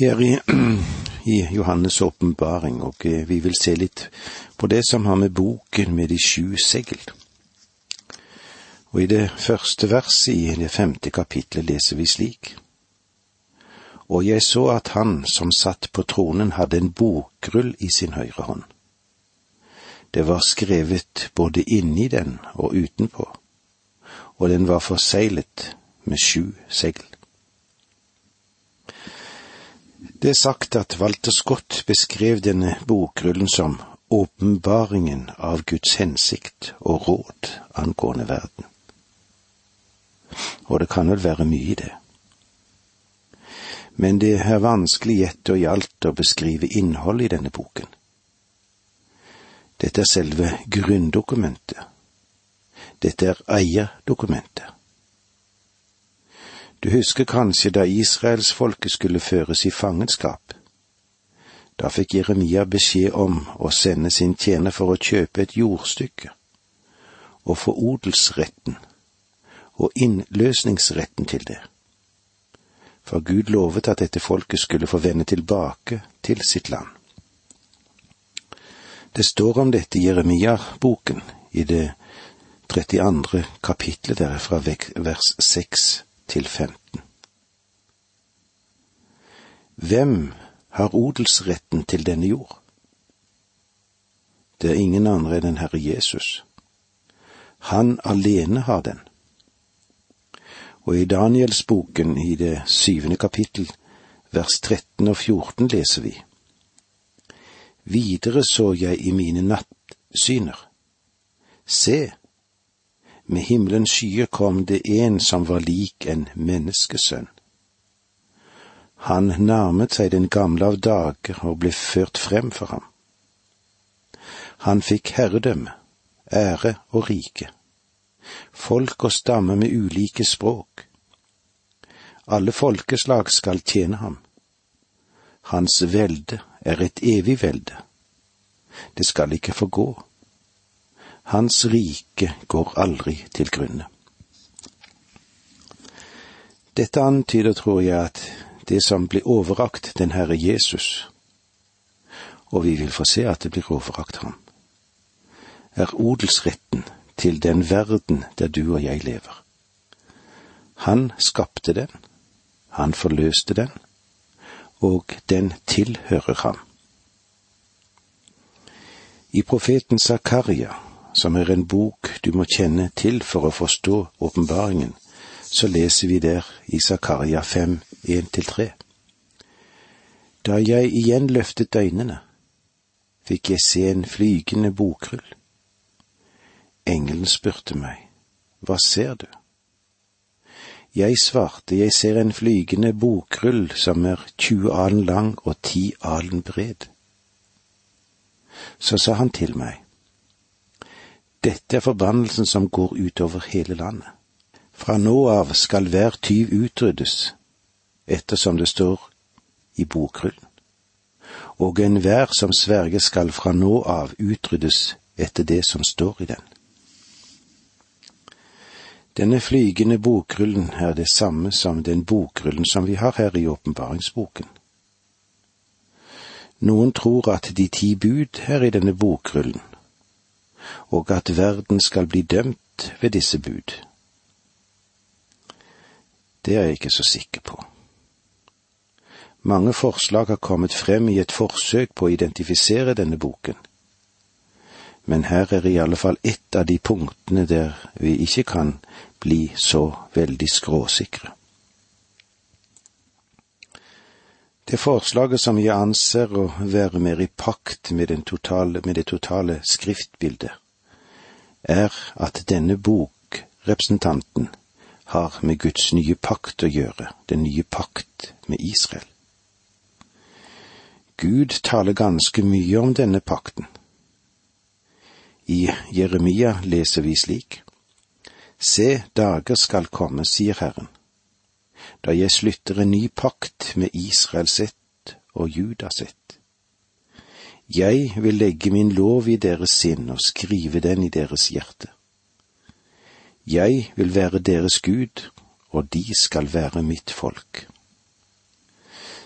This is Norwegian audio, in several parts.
Vi er i, i Johannes' åpenbaring, og eh, vi vil se litt på det som har med boken med de sju segl. Og i det første verset i det femte kapitlet leser vi slik. Og jeg så at han som satt på tronen hadde en bokrull i sin høyre hånd. Det var skrevet både inni den og utenpå, og den var forseglet med sju segl. Det er sagt at Walter Scott beskrev denne bokrullen som åpenbaringen av Guds hensikt og råd angående verden. Og det kan vel være mye i det. Men det er vanskelig i og i alt å beskrive innholdet i denne boken. Dette er selve grunndokumentet. Dette er eierdokumentet. Du husker kanskje da israelsfolket skulle føres i fangenskap. Da fikk Jeremia beskjed om å sende sin tjener for å kjøpe et jordstykke, og få odelsretten og innløsningsretten til det. For Gud lovet at dette folket skulle få vende tilbake til sitt land. Det står om dette i Jeremia-boken i det 32. kapitlet der fra vers 6 til 15. Hvem har odelsretten til denne jord? Det er ingen andre enn Herre Jesus. Han alene har den. Og i Danielsboken i det syvende kapittel, vers 13 og 14 leser vi. Videre så jeg i mine nattsyner. Se, med himmelens skyer kom det en som var lik en menneskesønn. Han nærmet seg den gamle av dager og ble ført frem for ham. Han fikk herredømme, ære og rike, folk og stamme med ulike språk. Alle folkeslag skal tjene ham. Hans velde er et evig velde. Det skal ikke forgå hans rike går aldri til grunne. Dette antyder, tror jeg, at det som blir overrakt den Herre Jesus, og vi vil få se at det blir overrakt ham, er odelsretten til den verden der du og jeg lever. Han skapte den, han forløste den, og den tilhører ham. I profeten Zakaria som er en bok du må kjenne til for å forstå åpenbaringen, så leser vi der i Zakaria 5, 1-3. Da jeg igjen løftet øynene, fikk jeg se en flygende bokrull. Engelen spurte meg, Hva ser du? Jeg svarte, jeg ser en flygende bokrull som er 20 alen lang og 10 alen bred. Så sa han til meg, dette er forbannelsen som går utover hele landet. Fra nå av skal hver tyv utryddes, ettersom det står i bokrullen. Og enhver som sverger skal fra nå av utryddes etter det som står i den. Denne flygende bokrullen er det samme som den bokrullen som vi har her i åpenbaringsboken. Noen tror at de ti bud er i denne bokrullen, og at verden skal bli dømt ved disse bud. Det er jeg ikke så sikker på. Mange forslag har kommet frem i et forsøk på å identifisere denne boken, men her er i alle fall ett av de punktene der vi ikke kan bli så veldig skråsikre. Det forslaget som jeg anser å være mer i pakt med, totale, med det totale skriftbildet, er at denne bokrepresentanten har med Guds nye pakt å gjøre, den nye pakt med Israel. Gud taler ganske mye om denne pakten. I Jeremia leser vi slik. Se, dager skal komme, sier Herren, da jeg slutter en ny pakt med Israel sitt og Juda sitt jeg vil legge min lov i deres sinn og skrive den i deres hjerte. Jeg vil være deres Gud, og de skal være mitt folk.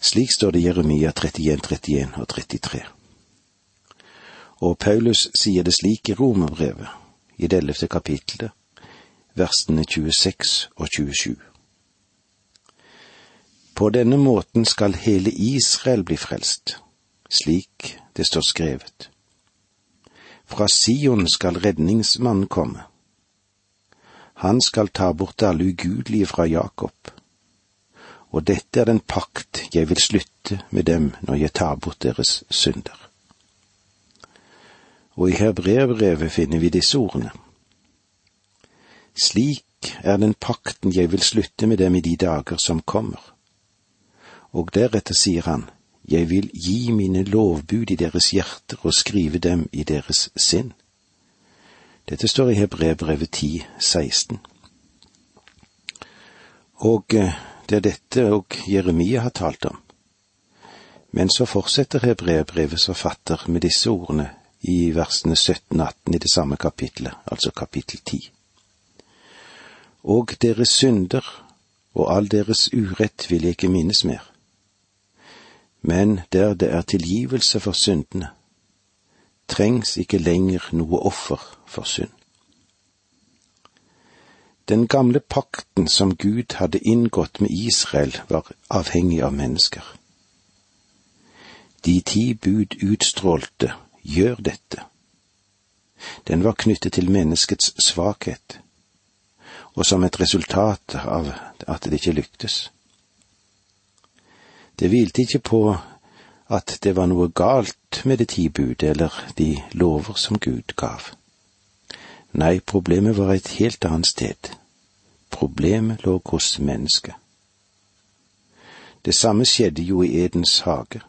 Slik står det i Jeremia 31, 31 og 33. Og Paulus sier det slik i Romerbrevet, i det ellevte kapittelet, versene 26 og 27. På denne måten skal hele Israel bli frelst, slik det står skrevet. Fra Sion skal redningsmannen komme. Han skal ta bort alle ugudelige fra Jakob. Og dette er den pakt jeg vil slutte med dem når jeg tar bort deres synder. Og i Hebreerbrevet finner vi disse ordene. Slik er den pakten jeg vil slutte med dem i de dager som kommer. Og deretter sier han, jeg vil gi mine lovbud i deres hjerter og skrive dem i deres sinn. Dette står i Hebrevbrevet 10, 16. Og eh, det er dette og Jeremia har talt om. Men så fortsetter Hebrevbrevets forfatter med disse ordene i versene 17-18 i det samme kapitlet, altså kapittel 10. Og deres synder og all deres urett vil jeg ikke minnes mer men der det er tilgivelse for syndene, trengs ikke lenger noe offer for synd. Den gamle pakten som Gud hadde inngått med Israel, var avhengig av mennesker. De ti bud utstrålte gjør dette. Den var knyttet til menneskets svakhet, og som et resultat av at det ikke lyktes. Det hvilte ikke på at det var noe galt med det ti bud eller de lover som Gud gav. Nei, problemet var et helt annet sted. Problemet lå hos mennesket. Det samme skjedde jo i Edens hage.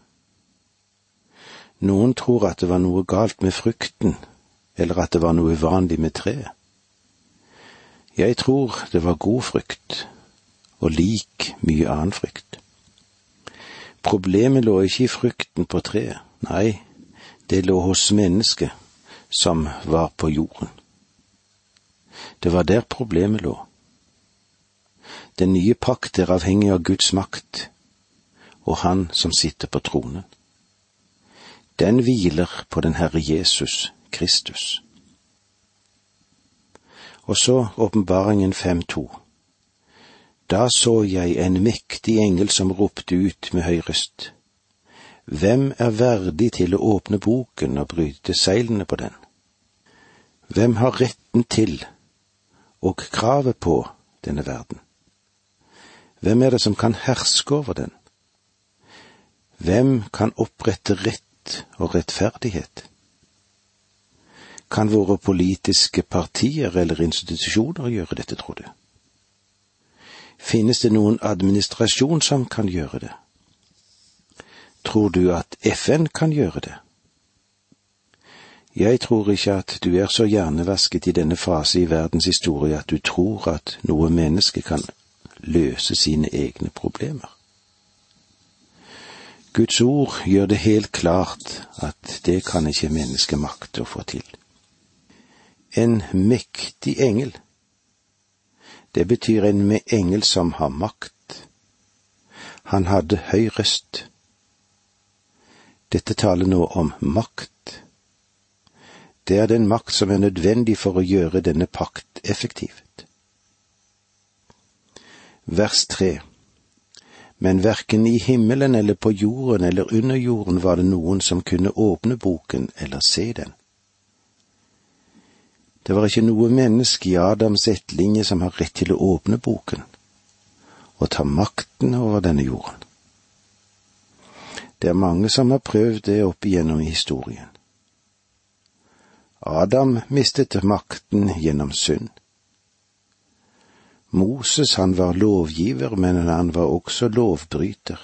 Noen tror at det var noe galt med frukten, eller at det var noe uvanlig med treet. Jeg tror det var god frukt, og lik mye annen frukt. Problemet lå ikke i frukten på treet, nei, det lå hos mennesket som var på jorden. Det var der problemet lå. Den nye pakt er avhengig av Guds makt og Han som sitter på tronen. Den hviler på den Herre Jesus Kristus. Og så åpenbaringen 5.2. Da så jeg en mektig engel som ropte ut med høy røst. Hvem er verdig til å åpne boken og bryte seilene på den? Hvem har retten til og kravet på denne verden? Hvem er det som kan herske over den? Hvem kan opprette rett og rettferdighet? Kan våre politiske partier eller institusjoner gjøre dette, tror du? Finnes det noen administrasjon som kan gjøre det? Tror du at FN kan gjøre det? Jeg tror ikke at du er så hjernevasket i denne fase i verdens historie at du tror at noe menneske kan løse sine egne problemer. Guds ord gjør det helt klart at det kan ikke mennesket makte å få til. En mektig engel det betyr en med engel som har makt. Han hadde høy røst. Dette taler nå om makt. Det er den makt som er nødvendig for å gjøre denne pakt effektivt. Vers tre. Men verken i himmelen eller på jorden eller under jorden var det noen som kunne åpne boken eller se den. Det var ikke noe menneske i Adams ettlinje som har rett til å åpne boken og ta makten over denne jorden. Det er mange som har prøvd det opp igjennom historien. Adam mistet makten gjennom synd. Moses, han var lovgiver, men han var også lovbryter.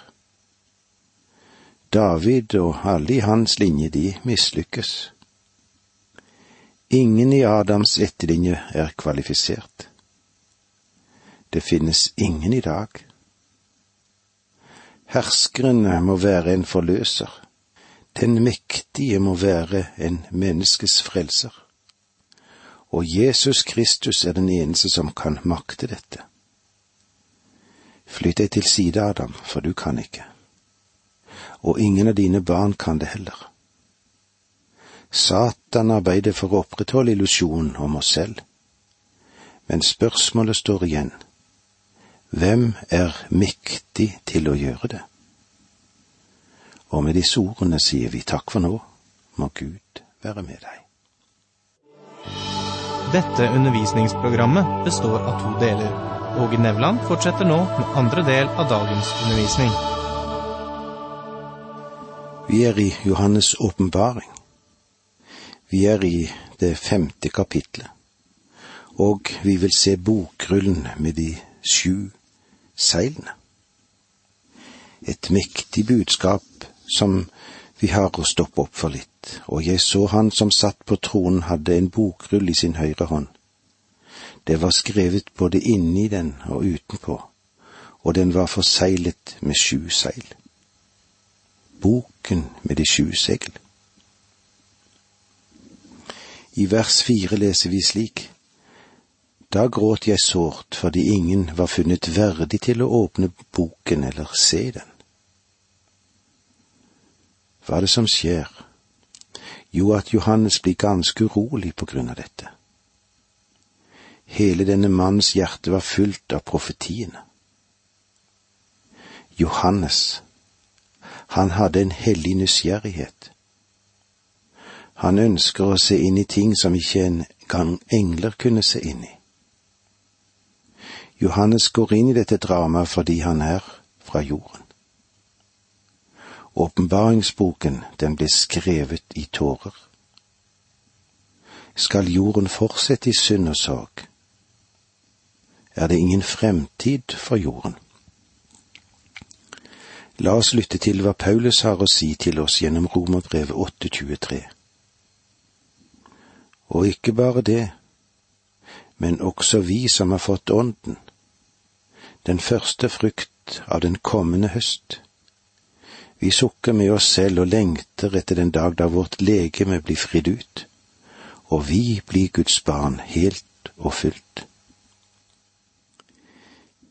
David og alle i hans linje, de mislykkes. Ingen i Adams etterlinje er kvalifisert. Det finnes ingen i dag. Herskeren må være en forløser. Den mektige må være en menneskes frelser. Og Jesus Kristus er den eneste som kan makte dette. Flytt deg til side, Adam, for du kan ikke. og ingen av dine barn kan det heller. Satan arbeider for å opprettholde illusjonen om oss selv. Men spørsmålet står igjen. Hvem er mektig til å gjøre det? Og med disse ordene sier vi takk for nå, må Gud være med deg. Dette undervisningsprogrammet består av to deler. Åge Nevland fortsetter nå med andre del av dagens undervisning. Vi er i Johannes' åpenbaring. Vi er i det femte kapitlet, og vi vil se bokrullen med de sju seilene. Et mektig budskap som vi har å stoppe opp for litt, og jeg så han som satt på tronen hadde en bokrull i sin høyre hånd. Det var skrevet både inni den og utenpå, og den var forseglet med sju seil. Boken med de sju segl. I vers fire leser vi slik. Da gråt jeg sårt fordi ingen var funnet verdig til å åpne boken eller se den. Hva er det som skjer? Jo, at Johannes blir ganske urolig på grunn av dette. Hele denne mannens hjerte var fullt av profetiene. Johannes, han hadde en hellig nysgjerrighet. Han ønsker å se inn i ting som ikke engang engler kunne se inn i. Johannes går inn i dette dramaet fordi han er fra jorden. Åpenbaringsboken, den ble skrevet i tårer. Skal jorden fortsette i synd og sorg? Er det ingen fremtid for jorden? La oss lytte til hva Paulus har å si til oss gjennom Romerbrevet 823. Og ikke bare det, men også vi som har fått Ånden, den første frukt av den kommende høst. Vi sukker med oss selv og lengter etter den dag da vårt legeme blir fridd ut, og vi blir Guds barn helt og fullt.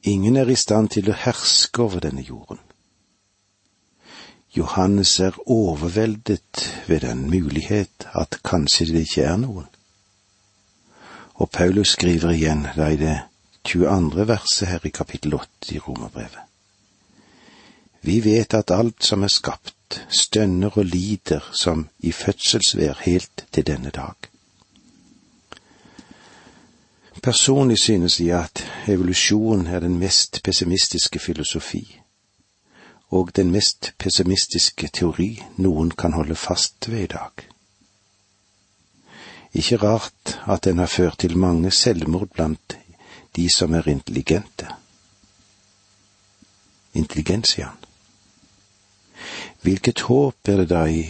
Ingen er i stand til å herske over denne jorden. Johannes er overveldet ved den mulighet at kanskje det ikke er noen. Og Paulus skriver igjen da i det 22. verset her i kapittel 8 i Romerbrevet. Vi vet at alt som er skapt, stønner og lider som i fødselsvær helt til denne dag. Personlig synes jeg at evolusjon er den mest pessimistiske filosofi og den mest pessimistiske teori noen kan holde fast ved i dag. Ikke rart at den har ført til mange selvmord blant de som er intelligente. Intelligensiaen. Hvilket håp er det da i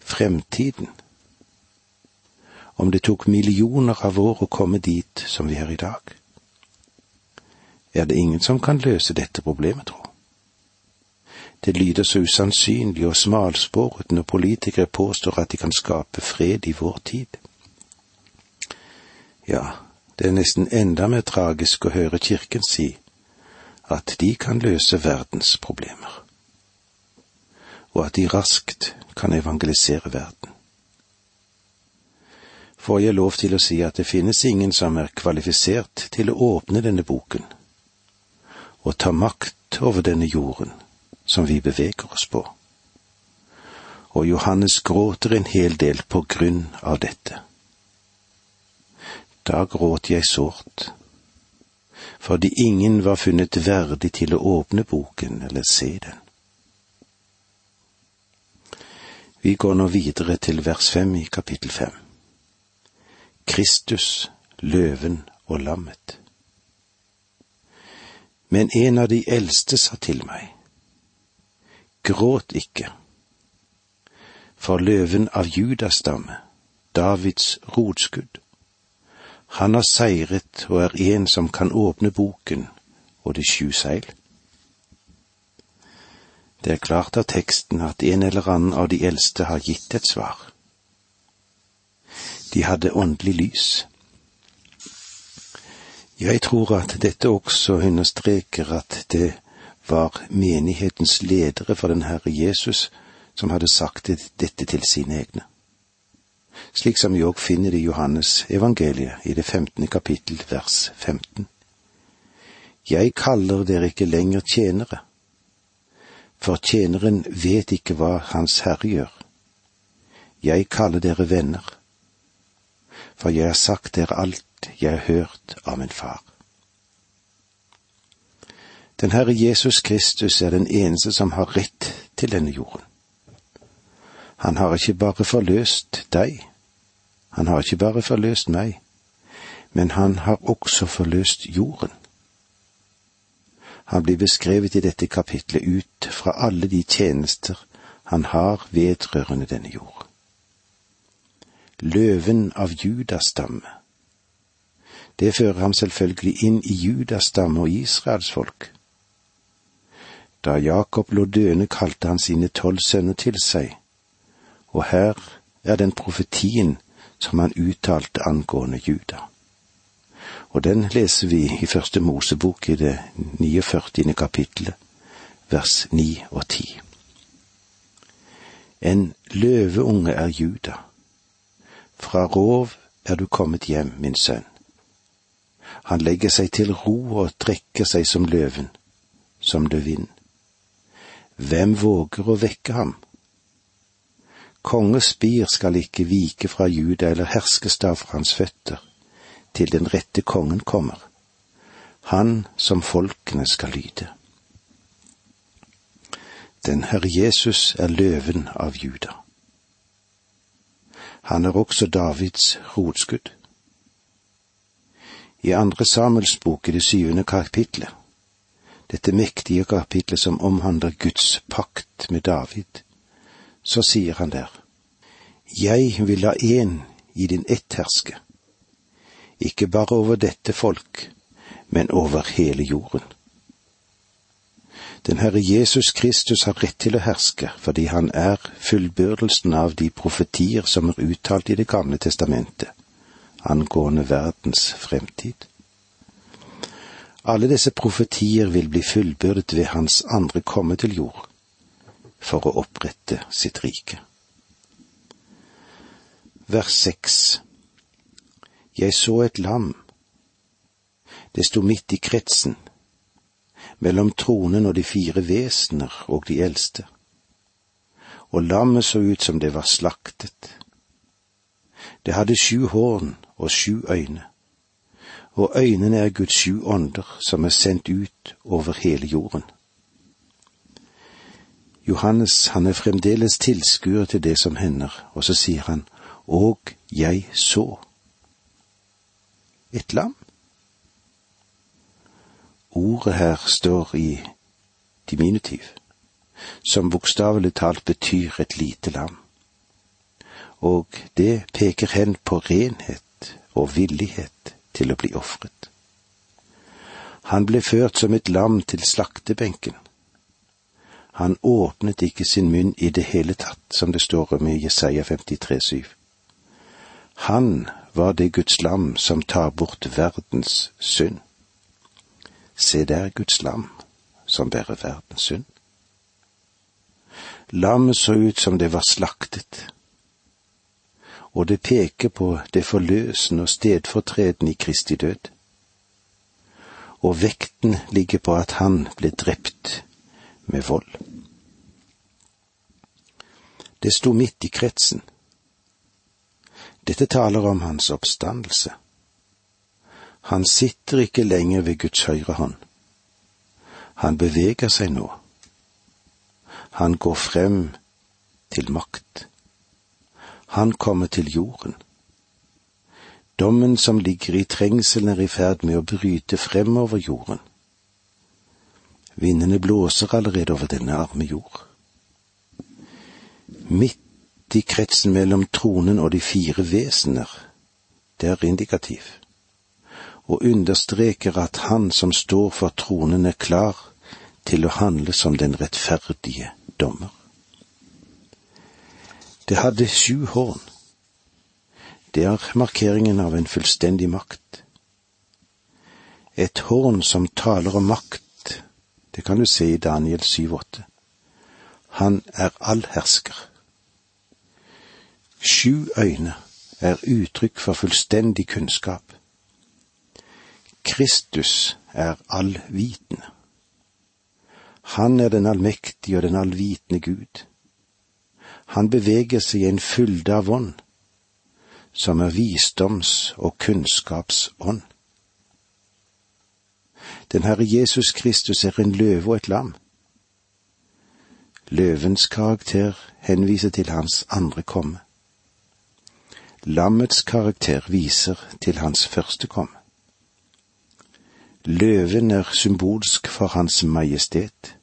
fremtiden? Om det tok millioner av år å komme dit som vi er i dag? Er det ingen som kan løse dette problemet, tro? Det lyder så usannsynlig og smalspåret når politikere påstår at de kan skape fred i vår tid. Ja, det er nesten enda mer tragisk å høre Kirken si at de kan løse verdens problemer, og at de raskt kan evangelisere verden. Får jeg lov til å si at det finnes ingen som er kvalifisert til å åpne denne boken og ta makt over denne jorden som vi beveger oss på. Og Johannes gråter en hel del på grunn av dette. Da gråt jeg sårt, fordi ingen var funnet verdig til å åpne boken eller se den. Vi går nå videre til vers fem i kapittel fem. Kristus, løven og lammet. Men en av de eldste sa til meg, Gråt ikke, for løven av Judas stamme, Davids rotskudd. Han har seiret og er en som kan åpne boken og de sju seil. Det er klart av teksten at en eller annen av de eldste har gitt et svar. De hadde åndelig lys. Jeg tror at dette også understreker at det var menighetens ledere for den Herre Jesus som hadde sagt dette til sine egne. Slik som vi òg finner det i Johannes evangeliet i det femtende kapittel vers 15. Jeg kaller dere ikke lenger tjenere, for tjeneren vet ikke hva hans herre gjør. Jeg kaller dere venner, for jeg har sagt dere alt jeg har hørt av min far. Den Herre Jesus Kristus er den eneste som har rett til denne jorden. Han har ikke bare forløst deg, han har ikke bare forløst meg, men han har også forløst jorden. Han blir beskrevet i dette kapitlet ut fra alle de tjenester han har vedrørende denne jord. Løven av Judas stamme. Det fører ham selvfølgelig inn i Judas stamme og Israels folk. Da Jakob lå døende, kalte han sine tolv sønner til seg, og her er den profetien som han uttalte angående Juda. Og den leser vi i Første Mosebok i det 49. kapittelet, vers 9 og 10. En løveunge er Juda. Fra rov er du kommet hjem, min sønn. Han legger seg til ro og trekker seg som løven, som løvinnen. Hvem våger å vekke ham? Konges spir skal ikke vike fra Juda eller herskestav fra hans føtter, til den rette kongen kommer, han som folkene skal lyde. Den Herre Jesus er løven av Juda. Han er også Davids rotskudd. I andre Samuels bok i det syvende kapitlet, dette mektige kapitlet som omhandler Guds pakt med David, så sier han der, Jeg vil la én i din ett herske, ikke bare over dette folk, men over hele jorden. Den Herre Jesus Kristus har rett til å herske fordi han er fullbyrdelsen av de profetier som er uttalt i Det gamle testamentet angående verdens fremtid. Alle disse profetier vil bli fullbyrdet ved hans andre komme til jord, for å opprette sitt rike. Vers seks Jeg så et lam. Det sto midt i kretsen, mellom tronen og de fire vesener og de eldste. Og lammet så ut som det var slaktet. Det hadde sju horn og sju øyne, og øynene er Guds sju ånder som er sendt ut over hele jorden. Johannes han er fremdeles tilskuer til det som hender, og så sier han, og jeg så. Et lam? Ordet her står i diminutiv, som bokstavelig talt betyr et lite lam, og det peker hen på renhet og villighet til å bli ofret. Han ble ført som et lam til slaktebenken han åpnet ikke sin munn i det hele tatt, som det står om i Jesaja 53,7. Han var det Guds lam som tar bort verdens synd. Se der Guds lam som bærer verdens synd. Lammet så ut som det var slaktet, og det peker på det forløsende og stedfortredende i Kristi død. Og vekten ligger på at han ble drept med vold. Det sto midt i kretsen. Dette taler om hans oppstandelse. Han sitter ikke lenger ved Guds høyre hånd. Han beveger seg nå. Han går frem til makt. Han kommer til jorden. Dommen som ligger i trengselen er i ferd med å bryte fremover jorden. Vindene blåser allerede over denne arme jord. Midt i kretsen mellom tronen og de fire vesener, det er indikativ, og understreker at han som står for tronen er klar til å handle som den rettferdige dommer. Det hadde sju horn. Det er markeringen av en fullstendig makt. Et horn som taler om makt, Det kan du se i Daniel 7,8. Han er allhersker. Sju øyne er uttrykk for fullstendig kunnskap. Kristus er allvitende. Han er den allmektige og den allvitende Gud. Han beveger seg i en fylde av ånd, som er visdoms- og kunnskapsånd. Den Herre Jesus Kristus er en løve og et lam. Løvens karakter henviser til hans andre komme. Lammets karakter viser til hans første komme. Løven er symbolsk for hans majestet.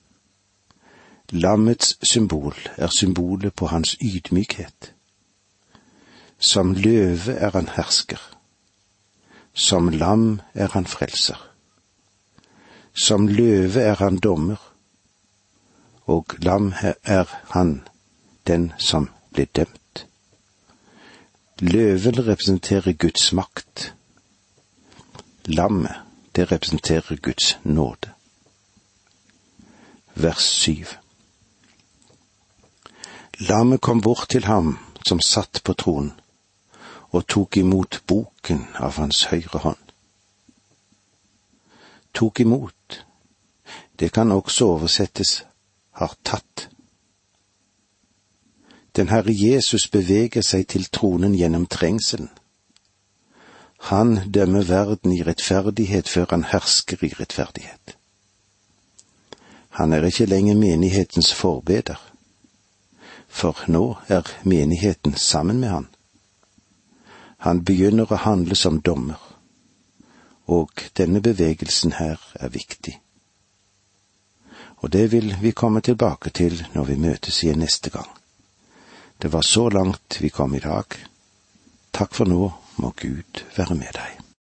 Lammets symbol er symbolet på hans ydmykhet. Som løve er han hersker. Som lam er han frelser. Som løve er han dommer. Og lam er han den som blir dømt. Løven representerer Guds makt. Lammet, det representerer Guds nåde. Vers syv. Lammet kom bort til ham som satt på tronen, og tok imot boken av hans høyre hånd. Tok imot, det kan også oversettes har tatt. Den Herre Jesus beveger seg til tronen gjennom trengselen. Han dømmer verden i rettferdighet før han hersker i rettferdighet. Han er ikke lenger menighetens forbeder for nå er menigheten sammen med han. Han begynner å handle som dommer, og denne bevegelsen her er viktig. Og det vil vi komme tilbake til når vi møtes igjen neste gang. Det var så langt vi kom i dag. Takk for nå, må Gud være med deg.